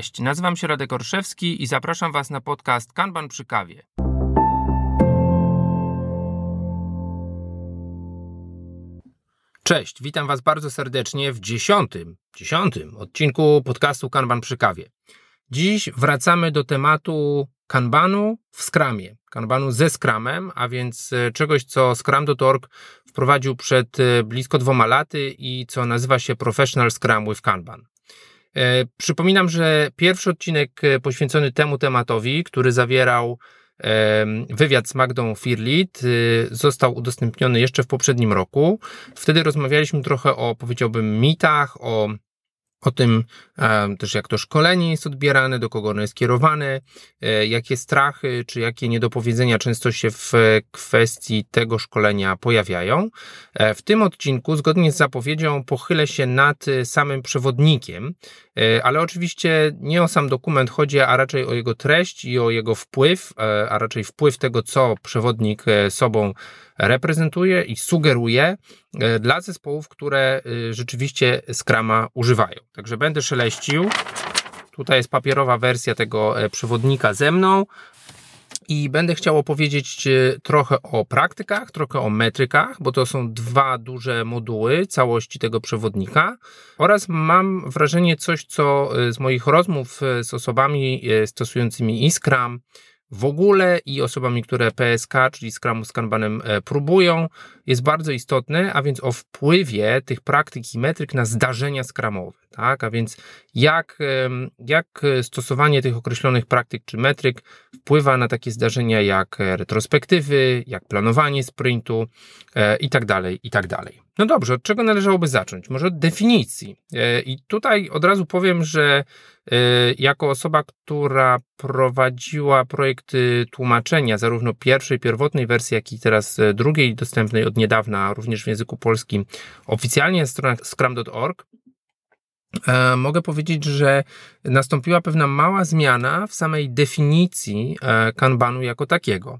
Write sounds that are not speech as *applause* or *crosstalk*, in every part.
Cześć, nazywam się Radek Orszewski i zapraszam Was na podcast Kanban przy kawie. Cześć, witam Was bardzo serdecznie w dziesiątym, dziesiątym odcinku podcastu Kanban przy kawie. Dziś wracamy do tematu Kanbanu w Scrumie, Kanbanu ze Scrumem, a więc e, czegoś, co Scrum.org wprowadził przed e, blisko dwoma laty i co nazywa się Professional Scrum with Kanban. E, przypominam, że pierwszy odcinek e, poświęcony temu tematowi, który zawierał wywiad z Magdą Firlit, został udostępniony jeszcze w poprzednim roku. Wtedy rozmawialiśmy trochę o, powiedziałbym, mitach, o o tym też jak to szkolenie jest odbierane, do kogo ono jest kierowane, e, jakie strachy czy jakie niedopowiedzenia często się w kwestii tego szkolenia pojawiają. E, w tym odcinku, zgodnie z zapowiedzią, pochylę się nad samym przewodnikiem, e, ale oczywiście nie o sam dokument chodzi, a raczej o jego treść i o jego wpływ, a raczej wpływ tego, co przewodnik sobą reprezentuje i sugeruje e, dla zespołów, które e, rzeczywiście Scrama używają. Także będę szeleścił. Tutaj jest papierowa wersja tego e, przewodnika ze mną. I będę chciał opowiedzieć trochę o praktykach, trochę o metrykach, bo to są dwa duże moduły całości tego przewodnika. Oraz mam wrażenie coś, co z moich rozmów z osobami stosującymi Iskram, w ogóle i osobami, które PSK, czyli Scrumu z Kanbanem e, próbują, jest bardzo istotne, a więc o wpływie tych praktyk i metryk na zdarzenia skramowe. Tak? A więc jak, jak stosowanie tych określonych praktyk czy metryk wpływa na takie zdarzenia jak retrospektywy, jak planowanie sprintu e, i tak tak. No dobrze, od czego należałoby zacząć? Może od definicji. E, I tutaj od razu powiem, że e, jako osoba, która prowadziła projekty tłumaczenia zarówno pierwszej, pierwotnej wersji, jak i teraz drugiej, dostępnej od niedawna również w języku polskim, oficjalnie na stronach scrum.org, E, mogę powiedzieć, że nastąpiła pewna mała zmiana w samej definicji e, kanbanu jako takiego.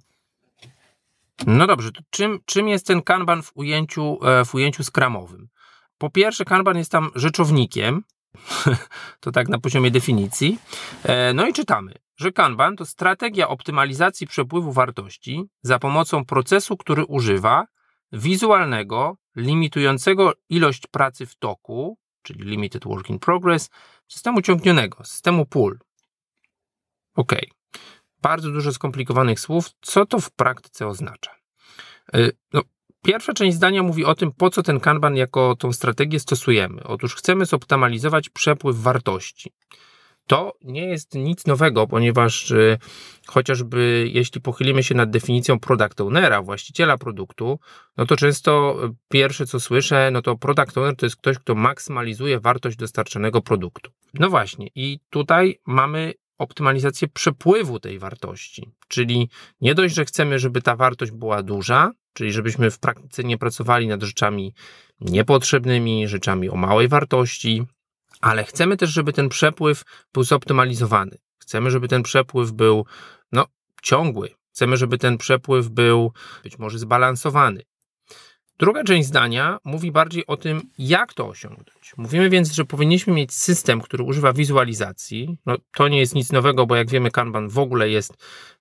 No dobrze, to czym, czym jest ten kanban w ujęciu, e, w ujęciu skramowym? Po pierwsze, kanban jest tam rzeczownikiem, *laughs* to tak na poziomie definicji. No i czytamy, że kanban to strategia optymalizacji przepływu wartości za pomocą procesu, który używa wizualnego, limitującego ilość pracy w toku, czyli Limited Work in Progress, systemu ciągnionego, systemu pull. Ok. Bardzo dużo skomplikowanych słów. Co to w praktyce oznacza? Y, no, pierwsza część zdania mówi o tym, po co ten Kanban jako tą strategię stosujemy. Otóż chcemy zoptymalizować przepływ wartości. To nie jest nic nowego, ponieważ y, chociażby jeśli pochylimy się nad definicją product ownera, właściciela produktu, no to często pierwsze co słyszę, no to product owner to jest ktoś, kto maksymalizuje wartość dostarczonego produktu. No właśnie, i tutaj mamy optymalizację przepływu tej wartości, czyli nie dość, że chcemy, żeby ta wartość była duża, czyli żebyśmy w praktyce nie pracowali nad rzeczami niepotrzebnymi, rzeczami o małej wartości, ale chcemy też, żeby ten przepływ był zoptymalizowany. Chcemy, żeby ten przepływ był no, ciągły. Chcemy, żeby ten przepływ był być może zbalansowany. Druga część zdania mówi bardziej o tym, jak to osiągnąć. Mówimy więc, że powinniśmy mieć system, który używa wizualizacji. No, to nie jest nic nowego, bo jak wiemy, Kanban w ogóle jest,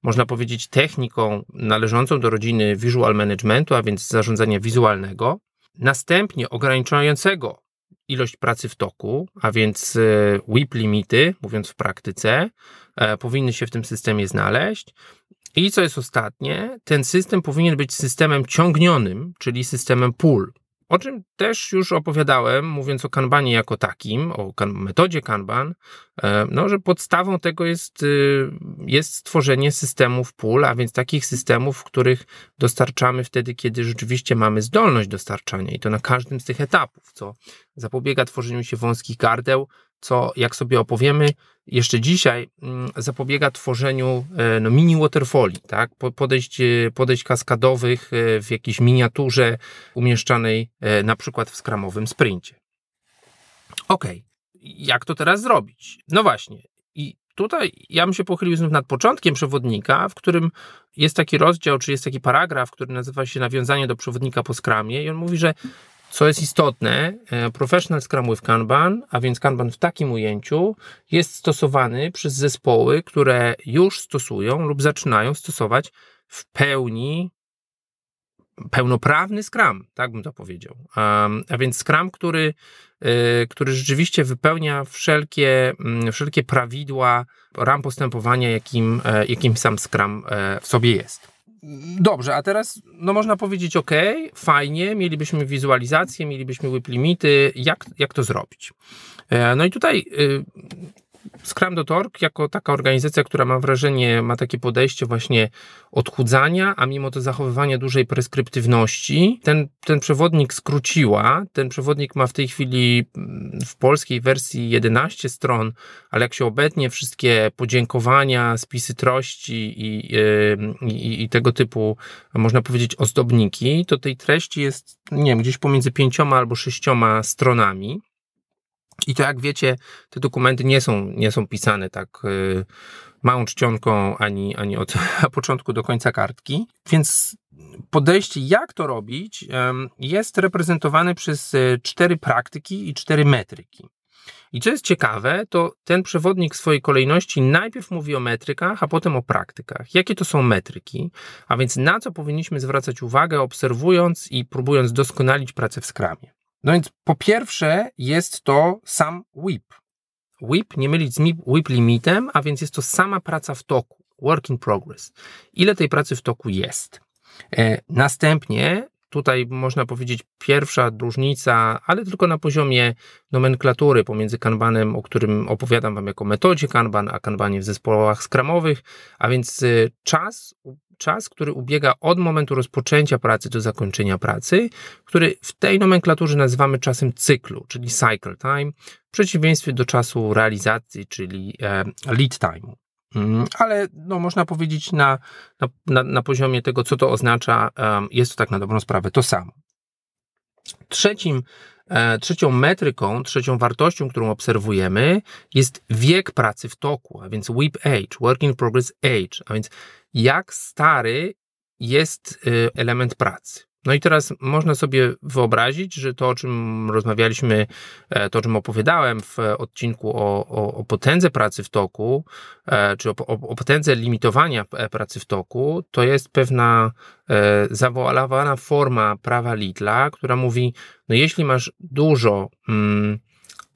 można powiedzieć, techniką należącą do rodziny visual managementu, a więc zarządzania wizualnego. Następnie ograniczającego ilość pracy w toku, a więc e, WIP limity, mówiąc w praktyce, e, powinny się w tym systemie znaleźć. I co jest ostatnie, ten system powinien być systemem ciągnionym, czyli systemem pull. O czym też już opowiadałem, mówiąc o kanbanie jako takim, o kan metodzie kanban, e, no, że podstawą tego jest, y, jest stworzenie systemów pull, a więc takich systemów, w których dostarczamy wtedy, kiedy rzeczywiście mamy zdolność dostarczania i to na każdym z tych etapów, co zapobiega tworzeniu się wąskich gardeł, co jak sobie opowiemy jeszcze dzisiaj, mm, zapobiega tworzeniu e, no, mini waterfoli, tak? podejść, e, podejść kaskadowych e, w jakiejś miniaturze umieszczanej na przykład w skramowym sprincie. Ok, jak to teraz zrobić? No właśnie, i tutaj ja bym się pochylił znów nad początkiem przewodnika, w którym jest taki rozdział, czy jest taki paragraf, który nazywa się Nawiązanie do przewodnika po skramie, i on mówi, że co jest istotne, e, Professional Scrum with Kanban, a więc Kanban w takim ujęciu, jest stosowany przez zespoły, które już stosują lub zaczynają stosować w pełni pełnoprawny Scrum, tak bym to powiedział. A więc Scrum, który, e, który rzeczywiście wypełnia wszelkie, mm, wszelkie prawidła ram postępowania, jakim, e, jakim sam Scrum w sobie jest. Dobrze, a teraz no można powiedzieć, ok, fajnie, mielibyśmy wizualizację, mielibyśmy whip limity, jak, jak to zrobić? E, no i tutaj y, Scrum.org jako taka organizacja, która mam wrażenie ma takie podejście właśnie odchudzania, a mimo to zachowywania dużej preskryptywności. Ten, ten przewodnik skróciła. Ten przewodnik ma w tej chwili mm, w polskiej wersji 11 stron, ale jak się obetnie wszystkie podziękowania, spisy treści i, i, i tego typu, można powiedzieć, ozdobniki, to tej treści jest, nie wiem, gdzieś pomiędzy pięcioma albo sześcioma stronami. I to jak wiecie, te dokumenty nie są, nie są pisane tak y, małą czcionką ani, ani od *laughs* początku do końca kartki, więc podejście, jak to robić, jest reprezentowane przez y, cztery praktyki i cztery metryki. I co jest ciekawe, to ten przewodnik w swojej kolejności najpierw mówi o metrykach, a potem o praktykach. Jakie to są metryki, a więc na co powinniśmy zwracać uwagę, obserwując i próbując doskonalić pracę w skramie. No więc po pierwsze jest to sam WIP. WIP, nie mylić z WIP limitem, a więc jest to sama praca w toku, work in progress. Ile tej pracy w toku jest? E, następnie tutaj można powiedzieć pierwsza różnica, ale tylko na poziomie nomenklatury pomiędzy kanbanem, o którym opowiadam Wam jako metodzie kanban, a kanbanie w zespołach skramowych, a więc e, czas czas, który ubiega od momentu rozpoczęcia pracy do zakończenia pracy, który w tej nomenklaturze nazywamy czasem cyklu, czyli cycle time, w przeciwieństwie do czasu realizacji, czyli e, lead time. Mm, ale no, można powiedzieć na, na, na poziomie tego, co to oznacza, jest to tak na dobrą sprawę to samo. Trzecim, trzecią metryką, trzecią wartością, którą obserwujemy, jest wiek pracy w toku, a więc WIP age, Work in Progress age, a więc jak stary jest y, element pracy. No i teraz można sobie wyobrazić, że to, o czym rozmawialiśmy, e, to, o czym opowiadałem w odcinku o, o, o potędze pracy w toku, e, czy o, o, potędze limitowania e, pracy w toku, to jest pewna zawoalowana forma prawa Lidla, która mówi, no jeśli masz dużo mm,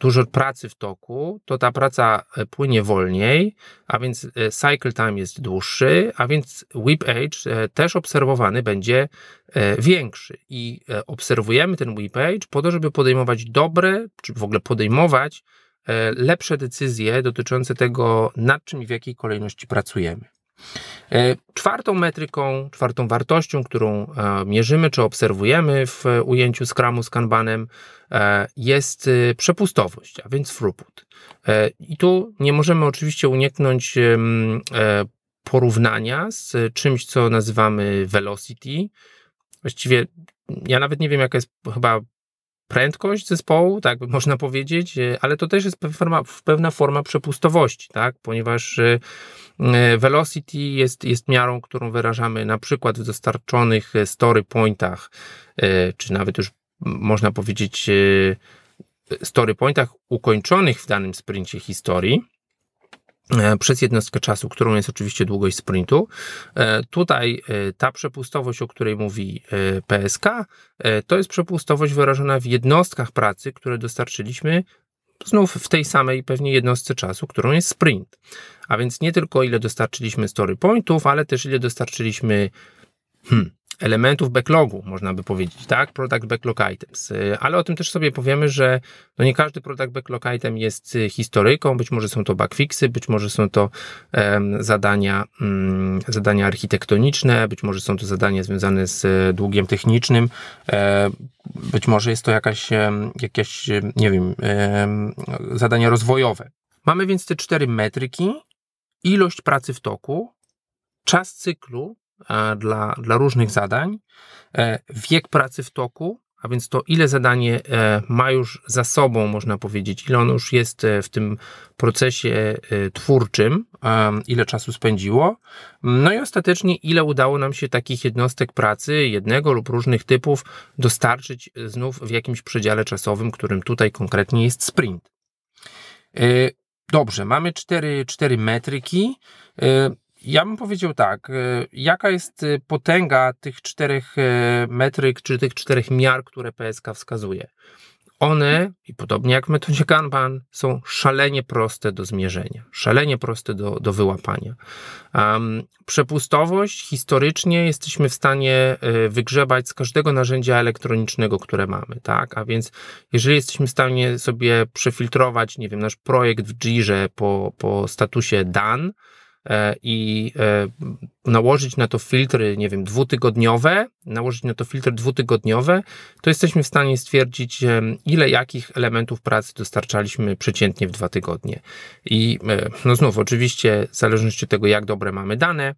dużo pracy w toku, to ta praca e, płynie wolniej, a więc e, cycle time jest dłuższy, a więc whip age e, też obserwowany będzie większy. I obserwujemy ten whip age po to, żeby podejmować dobre, czy w ogóle podejmować lepsze decyzje dotyczące tego, nad czym i w jakiej kolejności pracujemy. E, czwartą metryką, czwartą wartością, którą e, mierzymy czy obserwujemy w ujęciu Scrumu z Kanbanem e, jest przepustowość, a więc throughput. I tu nie możemy oczywiście uniknąć porównania z czymś, co nazywamy velocity. Właściwie ja nawet nie wiem, jaka jest chyba prędkość zespołu, tak można powiedzieć, ale to też jest forma, pewna forma przepustowości, tak, ponieważ E, velocity jest, jest miarą, którą wyrażamy na przykład w dostarczonych e, story pointach, e, czy nawet już można powiedzieć story pointach ukończonych w danym sprincie historii przez jednostkę czasu, którą jest oczywiście długość sprintu. Tutaj ta przepustowość, o której mówi PSK, to jest przepustowość wyrażona w jednostkach pracy, które dostarczyliśmy znów w tej samej pewnie jednostce czasu, którą jest sprint. A więc nie tylko ile dostarczyliśmy story pointów, ale też ile dostarczyliśmy hmm, elementów backlogu, można by powiedzieć, tak? Product backlog items. Y, ale o tym też sobie powiemy, że no nie każdy product backlog item jest y, historyką, być może są to bugfixy, być może są to um, zadania, um, zadania architektoniczne, być może są to zadania związane z y, długiem technicznym, um, być może jest to jakaś, jakieś, nie wiem, zadania rozwojowe. Mamy więc te cztery metryki, ilość pracy w toku, czas cyklu, dla, dla różnych zadań, e, wiek pracy w toku, a więc to ile zadanie e, ma już za sobą, można powiedzieć, ile ono już jest e, w tym procesie twórczym, ile czasu spędziło, no i ostatecznie ile udało nam się takich jednostek pracy, jednego lub różnych typów, dostarczyć znów w jakimś przedziale czasowym, którym tutaj konkretnie jest sprint. Dobrze, mamy cztery, cztery metryki. Ja bym powiedział tak, e, jaka jest e, potęga tych czterech e, metryk, czy tych czterech miar, które PSK wskazuje? One, i podobnie jak w metodzie Kanban, są szalenie proste do zmierzenia, szalenie proste do, do wyłapania. Um, przepustowość historycznie jesteśmy w stanie wygrzebać z każdego narzędzia elektronicznego, które mamy, tak? A więc jeżeli jesteśmy w stanie sobie przefiltrować, nie wiem, nasz projekt w Jirze po, po statusie E, i e, nałożyć na to filtry, nie wiem, dwutygodniowe, nałożyć na to filtry dwutygodniowe, to jesteśmy w stanie stwierdzić, e, ile jakich elementów pracy dostarczaliśmy przeciętnie w dwa tygodnie. I no znów, oczywiście, w zależności od tego, jak dobre mamy dane,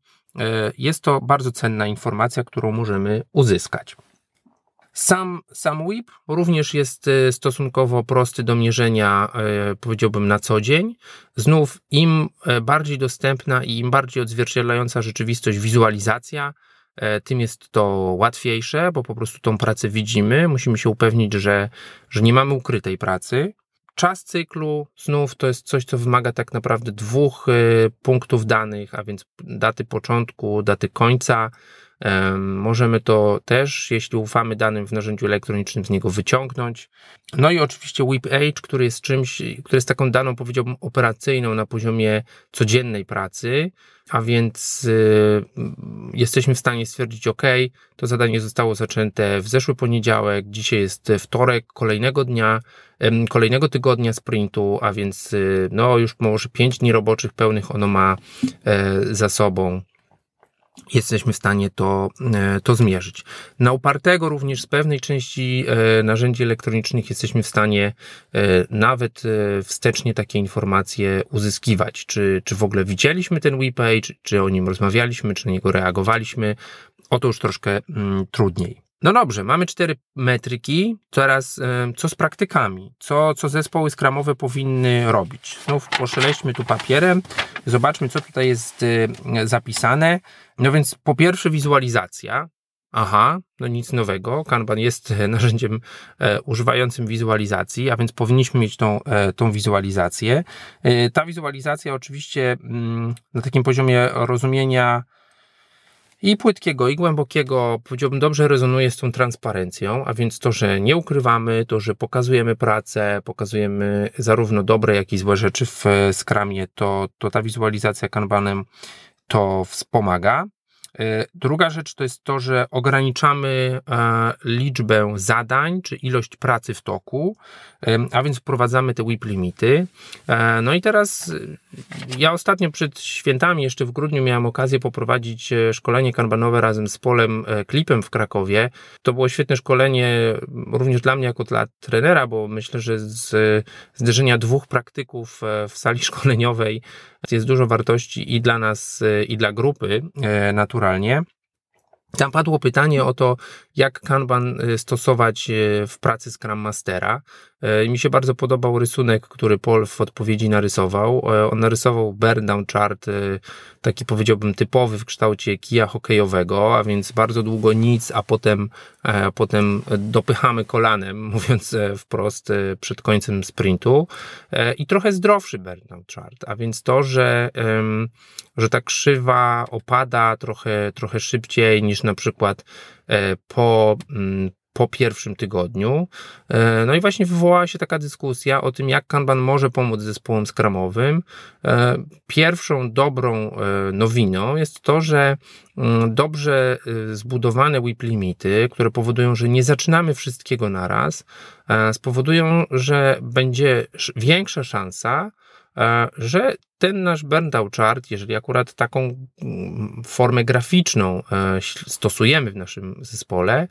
jest to bardzo cenna informacja, którą możemy uzyskać. Sam, sam WIP również jest e, stosunkowo prosty do mierzenia, e, powiedziałbym, na co dzień. Znów, im e, bardziej dostępna i im bardziej odzwierciedlająca rzeczywistość wizualizacja, tym jest to łatwiejsze, bo po prostu tą pracę widzimy. Musimy się upewnić, że, że nie mamy ukrytej pracy. Czas cyklu znów to jest coś, co wymaga tak naprawdę dwóch punktów danych, a więc daty początku, daty końca Możemy to też, jeśli ufamy danym w narzędziu elektronicznym, z niego wyciągnąć. No i oczywiście WIP Age, który jest czymś, który jest taką daną, powiedziałbym, operacyjną na poziomie codziennej pracy, a więc y, jesteśmy w stanie stwierdzić, OK, to zadanie zostało zaczęte w zeszły poniedziałek, dzisiaj jest wtorek kolejnego dnia, kolejnego tygodnia sprintu, a więc y, no już może 5 dni roboczych pełnych ono ma e, za sobą jesteśmy w stanie to, e, to zmierzyć. Na upartego również z pewnej części e, narzędzi elektronicznych jesteśmy w stanie e, nawet wstecznie takie informacje uzyskiwać. Czy, czy w ogóle widzieliśmy ten WePage, czy o nim rozmawialiśmy, czy na niego reagowaliśmy. O to już troszkę mm, trudniej. No dobrze, mamy cztery metryki. Teraz co z praktykami? Co, co zespoły skramowe powinny robić? Znów poszeleśmy tu papierem, zobaczmy, co tutaj jest y, zapisane. No więc po pierwsze wizualizacja. Aha, no nic nowego. Kanban jest narzędziem e, używającym wizualizacji, a więc powinniśmy mieć tą, e, tą wizualizację. E, ta wizualizacja oczywiście mm, na takim poziomie rozumienia i płytkiego, i głębokiego, powiedziałbym, dobrze rezonuje z tą transparencją, a więc to, że nie ukrywamy, to, że pokazujemy pracę, pokazujemy zarówno dobre, jak i złe rzeczy w skramie, to, to ta wizualizacja kanbanem to wspomaga. E, druga rzecz to jest to, że ograniczamy e, liczbę zadań czy ilość pracy w toku, e, a więc wprowadzamy te WIP limity. No i teraz ja ostatnio przed świętami, jeszcze w grudniu, miałem okazję poprowadzić szkolenie kanbanowe razem z Polem Klipem w Krakowie. To było świetne szkolenie również dla mnie jako dla trenera, bo myślę, że z zderzenia dwóch praktyków w sali *laughs* szkoleniowej jest dużo wartości i dla nas, i dla grupy naturalnej naturalnie. Tam padło pytanie o to, jak Kanban y, stosować y, w pracy Scrum Mastera. Y, mi się bardzo podobał rysunek, który Paul w odpowiedzi narysował. On narysował burn down chart, taki powiedziałbym typowy w kształcie kija hokejowego, a więc bardzo długo nic, a potem, e, potem dopychamy kolanem, *laughs* mówiąc e, wprost, e, przed końcem sprintu. I trochę zdrowszy burn down chart, a więc to, że, że ta krzywa opada trochę, trochę szybciej niż na przykład E, po, mm, po pierwszym tygodniu. E, no i właśnie wywołała się taka dyskusja o tym, jak Kanban może pomóc zespołom skramowym. E, pierwszą dobrą nowiną jest to, że mm, dobrze zbudowane WIP limity, które powodują, że nie zaczynamy wszystkiego naraz, spowodują, że będzie większa szansa, że ten nasz burnout chart, jeżeli akurat taką mm, formę graficzną e, stosujemy w naszym zespole,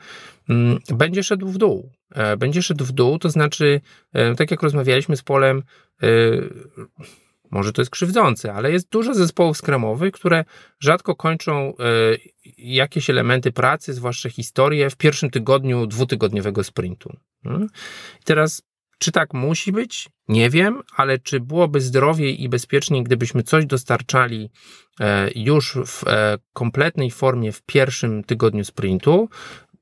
mm, będzie szedł w dół. E, będzie szedł w dół, to znaczy, tak jak rozmawialiśmy z Polem, może to jest krzywdzące, ale jest dużo zespołów skramowych, które rzadko kończą e, jakieś elementy pracy, zwłaszcza historię, w pierwszym tygodniu dwutygodniowego sprintu. Hmm? I teraz, czy tak musi być? Nie wiem, ale czy byłoby zdrowiej i bezpieczniej, gdybyśmy coś dostarczali e, już w e, kompletnej formie w pierwszym tygodniu sprintu?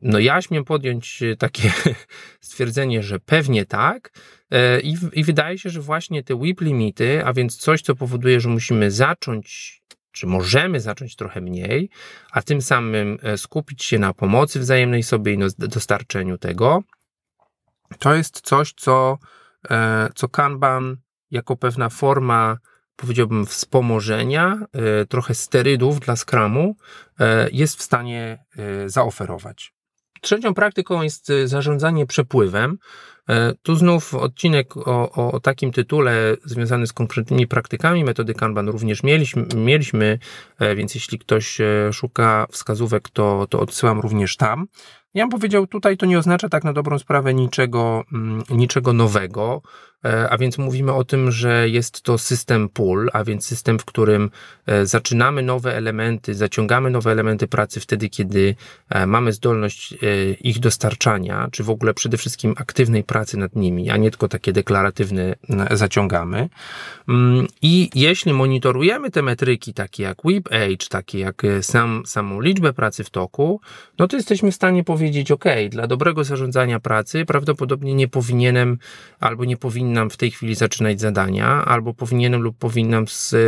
No ja śmiem podjąć takie *laughs* stwierdzenie, że pewnie tak, E, I, I wydaje się, że właśnie te WIP limity, a więc coś, co powoduje, że musimy zacząć czy możemy zacząć trochę mniej, a tym samym e, skupić się na pomocy wzajemnej sobie i dostarczeniu tego, to jest coś, co, e, co Kanban jako pewna forma, powiedziałbym, wspomożenia, trochę sterydów dla Scrumu, jest w stanie zaoferować. Trzecią praktyką jest zarządzanie przepływem. E, tu znów odcinek o, o, takim tytule związany z konkretnymi praktykami metody Kanban również mieliśmy, mieliśmy e, więc jeśli ktoś e, szuka wskazówek, to, to odsyłam również tam. Ja bym powiedział, tutaj to nie oznacza tak na dobrą sprawę niczego, mm, niczego nowego. E, a więc mówimy o tym, że jest to system pull, a więc system, w którym e, zaczynamy nowe elementy, zaciągamy nowe elementy pracy wtedy, kiedy e, mamy zdolność ich dostarczania, czy w ogóle przede wszystkim aktywnej pracy nad nimi, a nie tylko takie deklaratywne zaciągamy. Mm, I jeśli monitorujemy te metryki, takie jak whip age, takie jak sam, samą liczbę pracy w toku, no to jesteśmy w stanie powiedzieć, ok, dla dobrego zarządzania pracy prawdopodobnie nie powinienem albo nie powinien powinnam w tej chwili zaczynać zadania, albo powinienem lub powinnam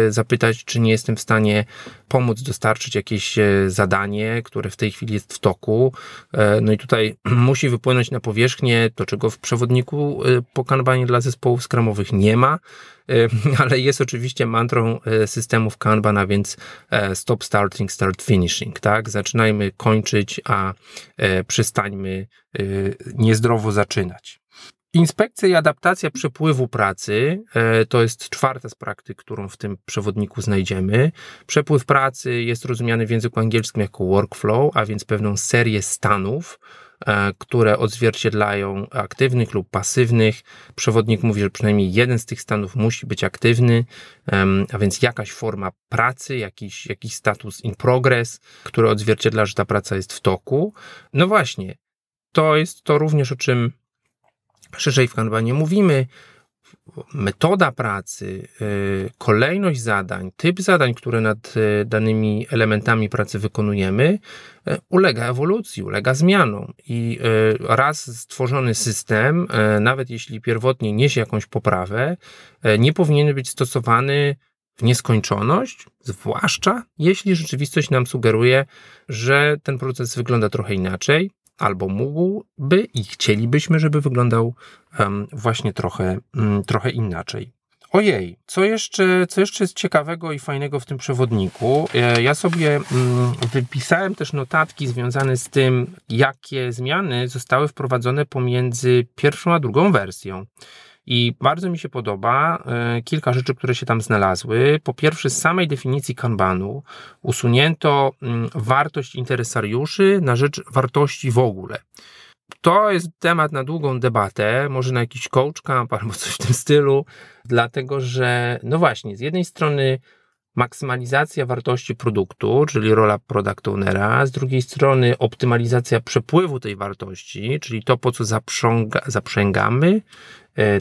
zapytać, czy nie jestem w stanie pomóc dostarczyć jakieś e, zadanie, które w tej chwili jest w toku. E, no i tutaj *clears throat* musi wypłynąć na powierzchnię to, czego w przewodniku e, po kanbanie dla zespołów skramowych nie ma, *laughs* ale jest oczywiście mantrą systemów Kanban, a więc stop starting, start finishing, tak? Zaczynajmy kończyć, a przestańmy niezdrowo zaczynać. Inspekcja i adaptacja przepływu pracy e, to jest czwarta z praktyk, którą w tym przewodniku znajdziemy. Przepływ pracy jest rozumiany w języku angielskim jako workflow, a więc pewną serię stanów, e, które odzwierciedlają aktywnych lub pasywnych. Przewodnik mówi, że przynajmniej jeden z tych stanów musi być aktywny, a więc jakaś forma pracy, jakiś, jakiś status in progress, który odzwierciedla, że ta praca jest w toku. No właśnie, to jest to również, o czym szerzej w Kanbanie mówimy, metoda pracy, y, kolejność zadań, typ zadań, które nad y, danymi elementami pracy wykonujemy, y, ulega ewolucji, ulega zmianom. I raz stworzony system, nawet jeśli pierwotnie niesie jakąś poprawę, nie powinien być stosowany w nieskończoność, zwłaszcza jeśli rzeczywistość nam sugeruje, że ten proces wygląda trochę inaczej, albo mógłby i chcielibyśmy, żeby wyglądał właśnie trochę, um, trochę inaczej. Ojej, co jeszcze, co jeszcze jest ciekawego i fajnego w tym przewodniku? E, ja sobie mm, wypisałem też notatki związane z tym, jakie zmiany zostały wprowadzone pomiędzy pierwszą a drugą wersją. I bardzo mi się podoba e, kilka rzeczy, które się tam znalazły. Po pierwsze, z samej definicji kanbanu usunięto mm, wartość interesariuszy na rzecz wartości w ogóle. To jest temat na długą debatę, może na jakiś coach *laughs* camp albo coś w tym stylu, dlatego że, no właśnie, z jednej strony maksymalizacja wartości produktu, czyli rola product ownera, z drugiej strony optymalizacja przepływu tej wartości, czyli to, po co zaprzęgamy,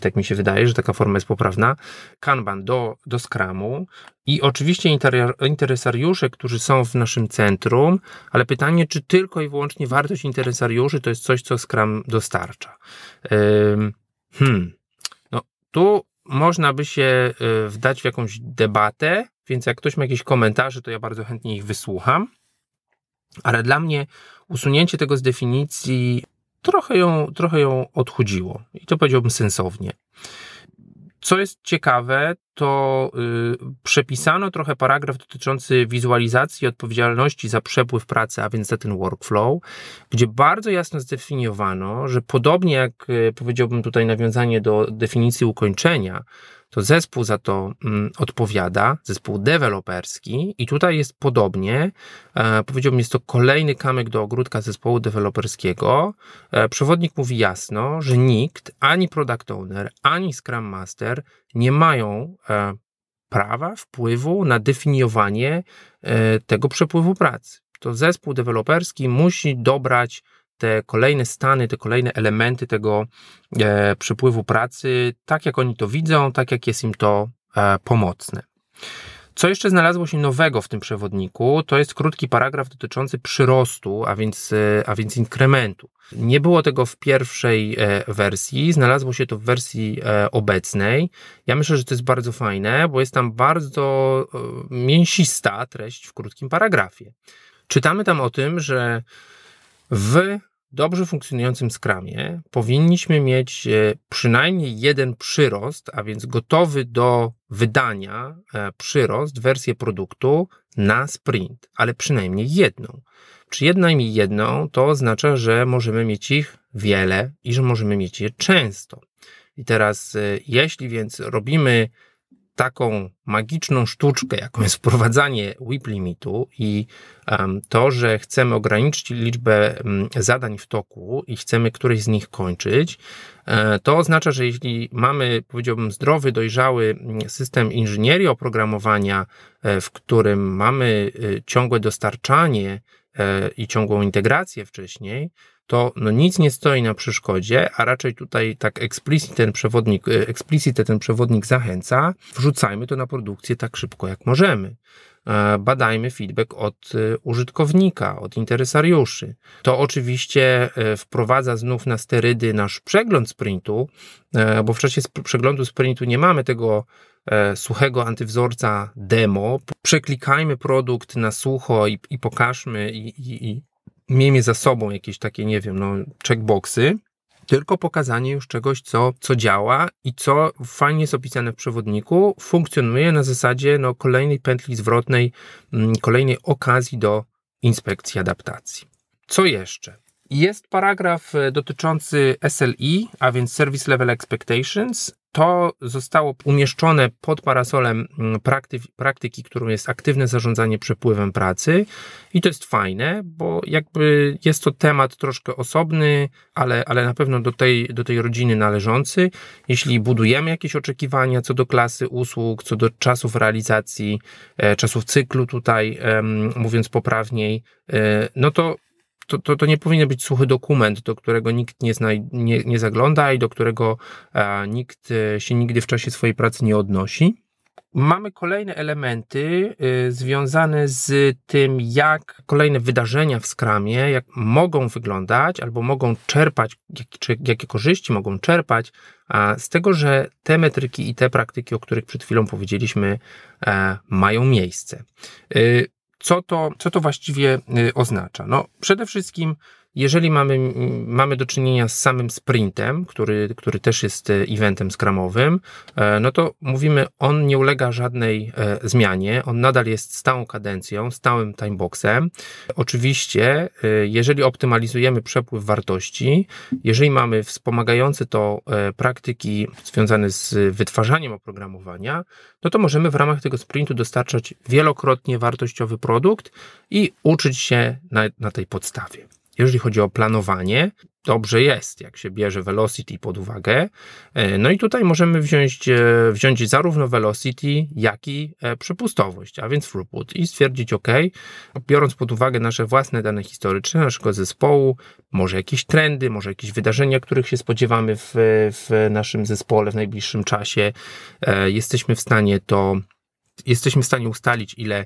tak mi się wydaje, że taka forma jest poprawna, Kanban do, do Scrumu i oczywiście interesariusze, którzy są w naszym centrum, ale pytanie, czy tylko i wyłącznie wartość interesariuszy to jest coś, co Scrum dostarcza. Hmm. No, tu można by się e, wdać w jakąś debatę, więc jak ktoś ma jakieś komentarze, to ja bardzo chętnie ich wysłucham. Ale dla mnie usunięcie tego z definicji trochę ją, trochę ją odchudziło. I to powiedziałbym sensownie. Co jest ciekawe, to yy, przepisano trochę paragraf dotyczący wizualizacji odpowiedzialności za przepływ pracy, a więc za ten workflow, gdzie bardzo jasno zdefiniowano, że podobnie jak yy, powiedziałbym tutaj nawiązanie do definicji ukończenia, to zespół za to mm, odpowiada, zespół deweloperski i tutaj jest podobnie. E, powiedziałbym, jest to kolejny kamyk do ogródka zespołu deweloperskiego. E, przewodnik mówi jasno, że nikt, ani product owner, ani scrum master nie mają e, prawa, wpływu na definiowanie e, tego przepływu pracy. To zespół deweloperski musi dobrać te kolejne stany, te kolejne elementy tego e, przepływu pracy, tak jak oni to widzą, tak jak jest im to e, pomocne. Co jeszcze znalazło się nowego w tym przewodniku, to jest krótki paragraf dotyczący przyrostu, a więc, e, a więc inkrementu. Nie było tego w pierwszej e, wersji, znalazło się to w wersji e, obecnej. Ja myślę, że to jest bardzo fajne, bo jest tam bardzo mięsista treść w krótkim paragrafie. Czytamy tam o tym, że w dobrze funkcjonującym skramie powinniśmy mieć e, przynajmniej jeden przyrost, a więc gotowy do wydania e, przyrost, wersję produktu na sprint, ale przynajmniej jedną. Czy jednajmniej jedną to oznacza, że możemy mieć ich wiele i że możemy mieć je często. I teraz, e, jeśli więc robimy taką magiczną sztuczkę, jaką jest wprowadzanie WIP limitu i to, że chcemy ograniczyć liczbę zadań w toku i chcemy któreś z nich kończyć, e, to oznacza, że jeśli mamy, powiedziałbym, zdrowy, dojrzały system inżynierii oprogramowania, e, w którym mamy e, ciągłe dostarczanie i ciągłą integrację wcześniej, to no nic nie stoi na przeszkodzie, a raczej tutaj tak explicit ten przewodnik, e, explicit ten przewodnik zachęca, wrzucajmy to na produkcję tak szybko jak możemy. E, badajmy feedback od e, użytkownika, od interesariuszy. To oczywiście wprowadza znów na sterydy nasz przegląd sprintu, bo w czasie przeglądu sprintu nie mamy tego suchego antywzorca demo. Przeklikajmy produkt na sucho i, i pokażmy i, i, i miejmy za sobą jakieś takie, nie wiem, no, checkboxy, tylko pokazanie już czegoś, co, co działa i co fajnie jest opisane w przewodniku, funkcjonuje na zasadzie no, kolejnej pętli zwrotnej, mm, kolejnej okazji do inspekcji adaptacji. Co jeszcze? Jest paragraf e, dotyczący SLI, a więc Service Level Expectations. To zostało umieszczone pod parasolem mm, praktyki, praktyki, którą jest aktywne zarządzanie przepływem pracy i to jest fajne, bo jakby jest to temat troszkę osobny, ale, ale na pewno do tej, do tej rodziny należący. Jeśli budujemy jakieś oczekiwania co do klasy usług, co do czasów realizacji, e, czasów cyklu tutaj, mówiąc poprawniej, e, no to to, to, to nie powinien być suchy dokument, do którego nikt nie, zna, nie, nie zagląda i do którego a, nikt e, się nigdy w czasie swojej pracy nie odnosi. Mamy kolejne elementy y, związane z tym, jak kolejne wydarzenia w skramie, jak mogą wyglądać albo mogą czerpać, jak, czy jakie korzyści mogą czerpać a, z tego, że te metryki i te praktyki, o których przed chwilą powiedzieliśmy, a, mają miejsce. Y, co to, co to właściwie y, oznacza? No, przede wszystkim, jeżeli mamy, mamy do czynienia z samym sprintem, który, który też jest y, eventem skramowym, e, no to mówimy, on nie ulega żadnej e, zmianie, on nadal jest stałą kadencją, stałym timeboxem. Oczywiście, jeżeli optymalizujemy przepływ wartości, jeżeli mamy wspomagające to e, praktyki związane z wytwarzaniem oprogramowania, no to możemy w ramach tego sprintu dostarczać wielokrotnie wartościowy produkt i uczyć się na, na tej podstawie. Jeżeli chodzi o planowanie, dobrze jest, jak się bierze velocity pod uwagę. E, no i tutaj możemy wziąć, e, wziąć zarówno velocity, jak i e, przepustowość, a więc throughput i stwierdzić, OK, biorąc pod uwagę nasze własne dane historyczne naszego zespołu, może jakieś trendy, może jakieś wydarzenia, których się spodziewamy w, w naszym zespole w najbliższym czasie, jesteśmy w stanie to jesteśmy w stanie ustalić, ile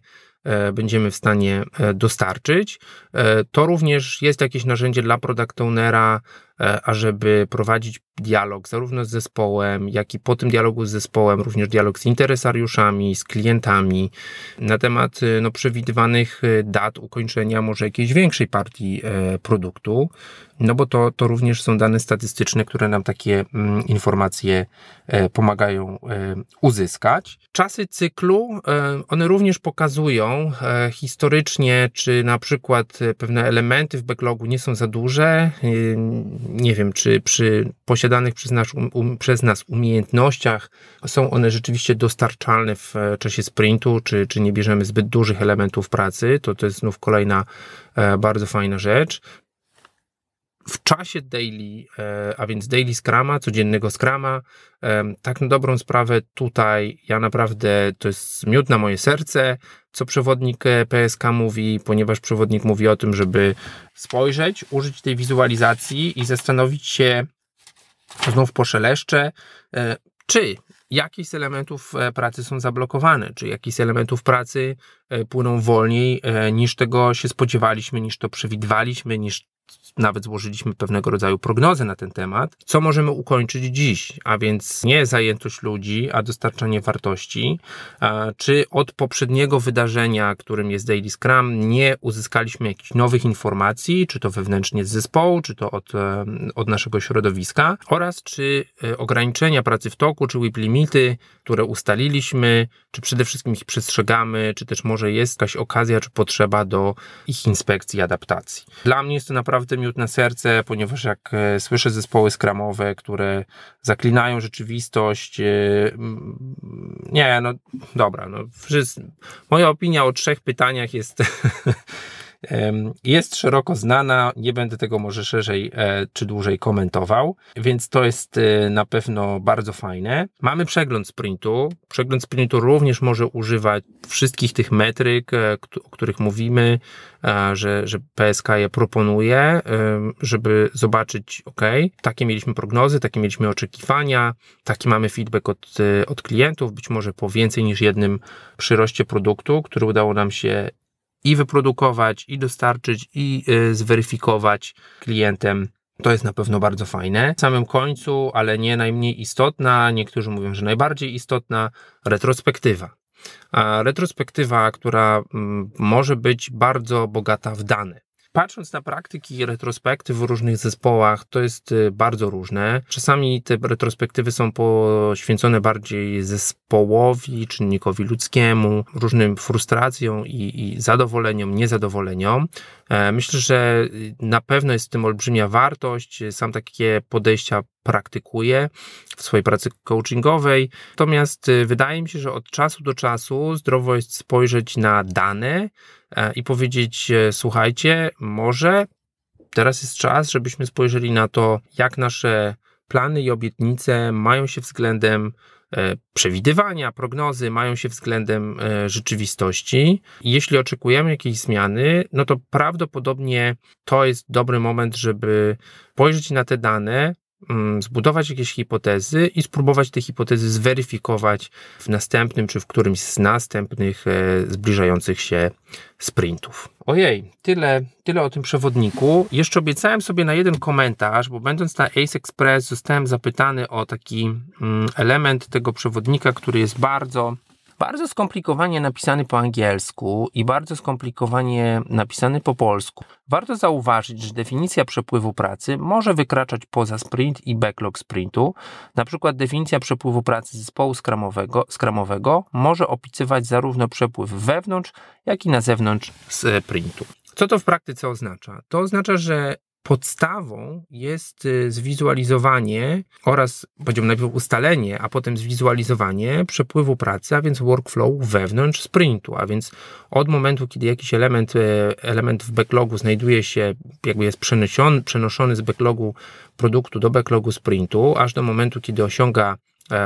będziemy w stanie e, dostarczyć. E, to również jest jakieś narzędzie dla product ownera, ażeby prowadzić dialog zarówno z zespołem, jak i po tym dialogu z zespołem, również dialog z interesariuszami, z klientami na temat no, przewidywanych dat ukończenia może jakiejś większej partii produktu, no bo to, to również są dane statystyczne, które nam takie mm, informacje pomagają uzyskać. Czasy cyklu, one również pokazują, E, historycznie, czy na przykład e, pewne elementy w backlogu nie są za duże. E, nie wiem, czy przy posiadanych przez nas, um, przez nas umiejętnościach są one rzeczywiście dostarczalne w czasie sprintu, czy, czy nie bierzemy zbyt dużych elementów pracy. To, to jest znów kolejna bardzo fajna rzecz. W czasie daily, e, a więc daily scrama, codziennego scrama, tak na dobrą sprawę tutaj ja naprawdę, to jest miód na moje serce, co przewodnik e, PSK mówi, ponieważ przewodnik mówi o tym, żeby spojrzeć, użyć tej wizualizacji i zastanowić się, znów poszeleszcze, e, czy jakieś z elementów pracy są zablokowane, czy jakieś z elementów pracy płyną wolniej niż tego się spodziewaliśmy, niż to przewidywaliśmy, niż nawet złożyliśmy pewnego rodzaju prognozę na ten temat, co możemy ukończyć dziś, a więc nie zajętość ludzi, a dostarczanie wartości, czy od poprzedniego wydarzenia, którym jest Daily Scrum, nie uzyskaliśmy jakichś nowych informacji, czy to wewnętrznie z zespołu, czy to od, e, od naszego środowiska, oraz czy e, ograniczenia pracy w toku, czy WIP limity, które ustaliliśmy, czy przede wszystkim ich przestrzegamy, czy też może jest jakaś okazja, czy potrzeba do ich inspekcji adaptacji. Dla mnie jest to naprawdę naprawdę miód na serce, ponieważ jak e, słyszę zespoły skramowe, które zaklinają rzeczywistość, e, nie, no dobra, no, moja opinia o trzech pytaniach jest *laughs* jest szeroko znana, nie będę tego może szerzej e, czy dłużej komentował, więc to jest e, na pewno bardzo fajne. Mamy przegląd sprintu. Przegląd sprintu również może używać wszystkich tych metryk, e, o których mówimy, że, że PSK je proponuje, żeby zobaczyć, ok, takie mieliśmy prognozy, takie mieliśmy oczekiwania, taki mamy feedback od, od klientów, być może po więcej niż jednym przyroście produktu, który udało nam się i wyprodukować, i dostarczyć, i y, zweryfikować klientem. To jest na pewno bardzo fajne. W samym końcu, ale nie najmniej istotna, niektórzy mówią, że najbardziej istotna, retrospektywa. A retrospektywa, która mm, może być bardzo bogata w dane. Patrząc na praktyki retrospektyw w różnych zespołach, to jest y, bardzo różne. Czasami te retrospektywy są poświęcone bardziej zespołowi, czynnikowi ludzkiemu, różnym frustracjom i, i zadowoleniom, niezadowoleniom. E, myślę, że na pewno jest w tym olbrzymia wartość. Sam takie podejścia praktykuję w swojej pracy coachingowej. Natomiast y, wydaje mi się, że od czasu do czasu zdrowo jest spojrzeć na dane i powiedzieć: e, słuchajcie, może teraz jest czas, żebyśmy spojrzeli na to, jak nasze plany i obietnice mają się względem E, przewidywania, prognozy mają się względem e, rzeczywistości. Jeśli oczekujemy jakiejś zmiany, no to prawdopodobnie to jest dobry moment, żeby spojrzeć na te dane, zbudować jakieś hipotezy i spróbować te hipotezy zweryfikować w następnym czy w którymś z następnych e, zbliżających się sprintów. Ojej, tyle, tyle o tym przewodniku. Jeszcze obiecałem sobie na jeden komentarz, bo będąc na Ace Express zostałem zapytany o taki mm, element tego przewodnika, który jest bardzo bardzo skomplikowanie napisany po angielsku i bardzo skomplikowanie napisany po polsku. Warto zauważyć, że definicja przepływu pracy może wykraczać poza sprint i backlog sprintu. Na przykład definicja przepływu pracy zespołu skramowego, skramowego może opisywać zarówno przepływ wewnątrz, jak i na zewnątrz sprintu. Co to w praktyce oznacza? To oznacza, że podstawą jest y, zwizualizowanie oraz, powiedziałbym najpierw ustalenie, a potem zwizualizowanie przepływu pracy, a więc workflow wewnątrz sprintu, a więc od momentu, kiedy jakiś element, y, element w backlogu znajduje się, jakby jest przenoszony, przenoszony z backlogu produktu do backlogu sprintu, aż do momentu, kiedy osiąga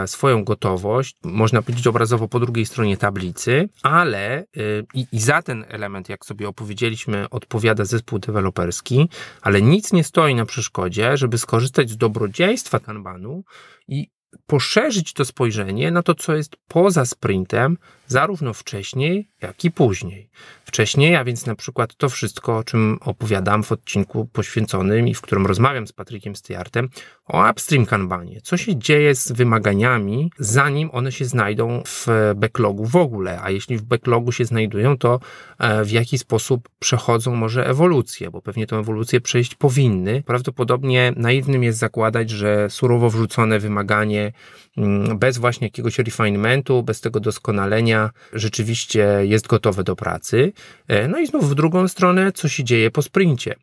swoją gotowość, można powiedzieć obrazowo po drugiej stronie tablicy, ale e, i, i, za ten element, jak sobie opowiedzieliśmy, odpowiada zespół deweloperski, ale nic nie stoi na przeszkodzie, żeby skorzystać z dobrodziejstwa Kanbanu i poszerzyć to spojrzenie na to, co jest poza sprintem, zarówno wcześniej, jak i później. Wcześniej, a więc na przykład to wszystko, o czym opowiadam w odcinku poświęconym i w którym rozmawiam z Patrykiem Styartem o upstream kanbanie. Co się dzieje z wymaganiami, zanim one się znajdą w backlogu w ogóle, a jeśli w backlogu się znajdują, to e, w jaki sposób przechodzą może ewolucję, bo pewnie tę ewolucję przejść powinny. Prawdopodobnie naiwnym jest zakładać, że surowo wrzucone wymaganie mm, bez właśnie jakiegoś refinementu, bez tego doskonalenia, rzeczywiście jest gotowe do pracy. E, no i znów w drugą stronę, co się dzieje po sprincie.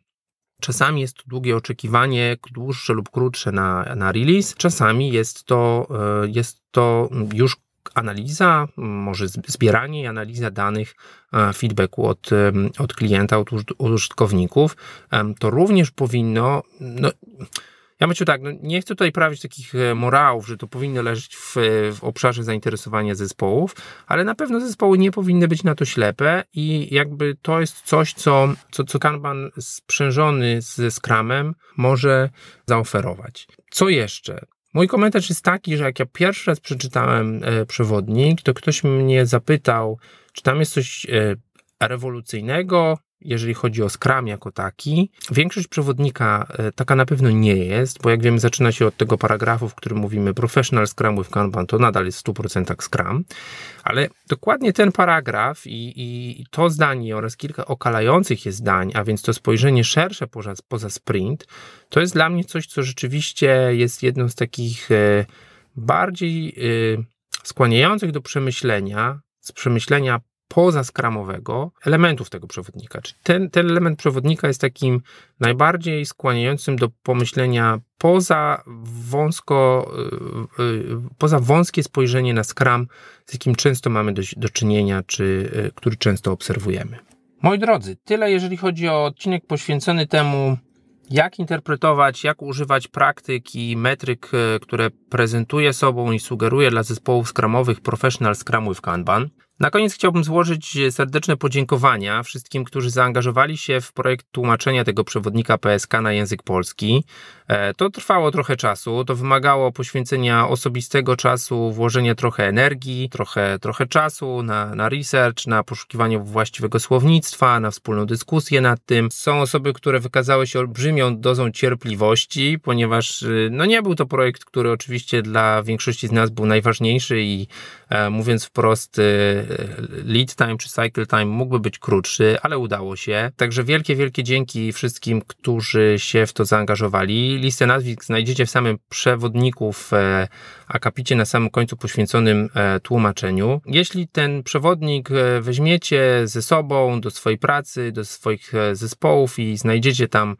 Czasami jest to długie oczekiwanie, dłuższe lub krótsze na, na release, czasami jest to, e, jest to już analiza, może zbieranie i analiza danych feedbacku od, od klienta, od użytkowników, to również powinno, no, ja myślę tak, no nie chcę tutaj prawić takich e, morałów, że to powinno leżeć w, w, obszarze zainteresowania zespołów, ale na pewno zespoły nie powinny być na to ślepe i jakby to jest coś, co, co, co Kanban sprzężony ze Scrumem może zaoferować. Co jeszcze? Mój komentarz jest taki, że jak ja pierwszy raz przeczytałem e, przewodnik, to ktoś mnie zapytał, czy tam jest coś e, rewolucyjnego, jeżeli chodzi o Scrum jako taki. Większość przewodnika e, taka na pewno nie jest, bo jak wiemy zaczyna się od tego paragrafu, w którym mówimy Professional Scrum with Kanban, to nadal jest w 100% Scrum, ale dokładnie ten paragraf i, i, to zdanie oraz kilka okalających je zdań, a więc to spojrzenie szersze poza, poza sprint, to jest dla mnie coś, co rzeczywiście jest jedną z takich e, bardziej e, skłaniających do przemyślenia, z przemyślenia poza skramowego elementów tego przewodnika. Czyli ten, ten element przewodnika jest takim najbardziej skłaniającym do pomyślenia poza wąsko, y, y, poza wąskie spojrzenie na skram, z jakim często mamy do, do czynienia, czy y, który często obserwujemy. Moi drodzy, tyle jeżeli chodzi o odcinek poświęcony temu, jak interpretować, jak używać praktyk i metryk, które prezentuje sobą i sugeruje dla zespołów skramowych Professional Scrum with Kanban. Na koniec chciałbym złożyć serdeczne podziękowania wszystkim, którzy zaangażowali się w projekt tłumaczenia tego przewodnika PSK na język polski. E, to trwało trochę czasu, to wymagało poświęcenia osobistego czasu, włożenia trochę energii, trochę, trochę czasu na, na research, na poszukiwanie właściwego słownictwa, na wspólną dyskusję nad tym. Są osoby, które wykazały się olbrzymią dozą cierpliwości, ponieważ y, no nie był to projekt, który oczywiście dla większości z nas był najważniejszy i e, mówiąc wprost, y, lead time czy cycle time mógłby być krótszy, ale udało się. Także wielkie, wielkie dzięki wszystkim, którzy się w to zaangażowali. Listę nazwisk znajdziecie w samym przewodniku w e, akapicie na samym końcu poświęconym e, tłumaczeniu. Jeśli ten przewodnik e, weźmiecie ze sobą do swojej pracy, do swoich zespołów i znajdziecie tam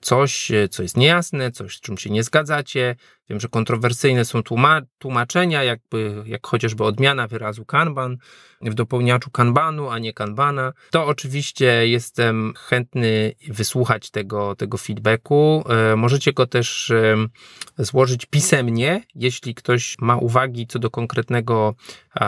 coś, co jest niejasne, coś, z czym się nie zgadzacie, Wiem, że kontrowersyjne są tłumaczenia, jakby, jak chociażby odmiana wyrazu kanban w dopełniaczu kanbanu, a nie kanbana. To oczywiście jestem chętny wysłuchać tego, tego feedbacku. E, możecie go też złożyć pisemnie, jeśli ktoś ma uwagi co do konkretnego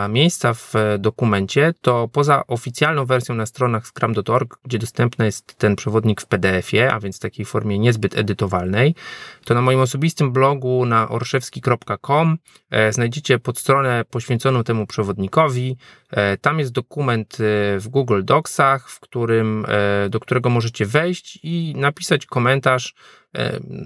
miejsca w dokumencie, to poza oficjalną wersją na stronach scrum.org, gdzie dostępny jest ten przewodnik w PDF-ie, a więc w takiej formie niezbyt edytowalnej, to na moim osobistym blogu na orszewski.com e, znajdziecie podstronę poświęconą temu przewodnikowi. E, tam jest dokument e, w Google Docsach, w którym, do którego możecie wejść i napisać komentarz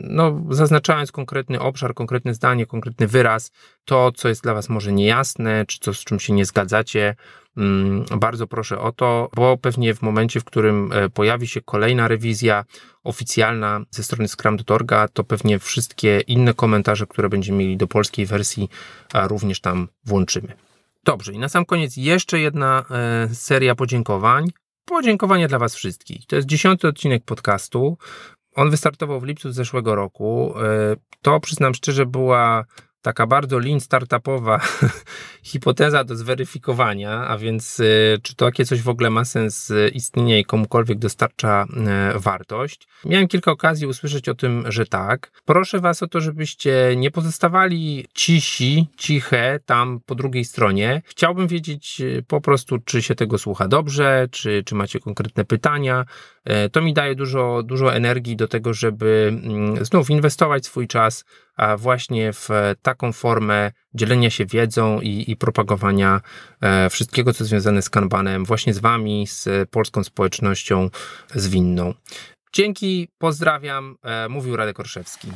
no, zaznaczając konkretny obszar, konkretne zdanie, konkretny wyraz, to, co jest dla Was może niejasne, czy co z czym się nie zgadzacie, bardzo proszę o to, bo pewnie w momencie, w którym e, pojawi się kolejna rewizja oficjalna ze strony Scrum.orga, to pewnie wszystkie inne komentarze, które będziemy mieli do polskiej wersji, również tam włączymy. Dobrze, i na sam koniec jeszcze jedna e, seria podziękowań. Podziękowania dla Was wszystkich. To jest dziesiąty odcinek podcastu. On wystartował w lipcu zeszłego roku. E, to przyznam szczerze była taka bardzo lean startupowa *laughs* hipoteza do zweryfikowania, a więc y, czy to takie coś w ogóle ma sens y, istnienia i komukolwiek dostarcza y, wartość. Miałem kilka okazji usłyszeć o tym, że tak. Proszę Was o to, żebyście nie pozostawali cisi, ciche tam po drugiej stronie. Chciałbym wiedzieć po prostu, czy się tego słucha dobrze, czy, czy macie konkretne pytania. To mi daje dużo, dużo energii do tego, żeby mm, znów inwestować swój czas właśnie w taką formę dzielenia się wiedzą i, i propagowania e, wszystkiego, co związane z Kanbanem, właśnie z Wami, z polską społecznością zwinną. Dzięki, pozdrawiam, e, mówił Radek Orszewski.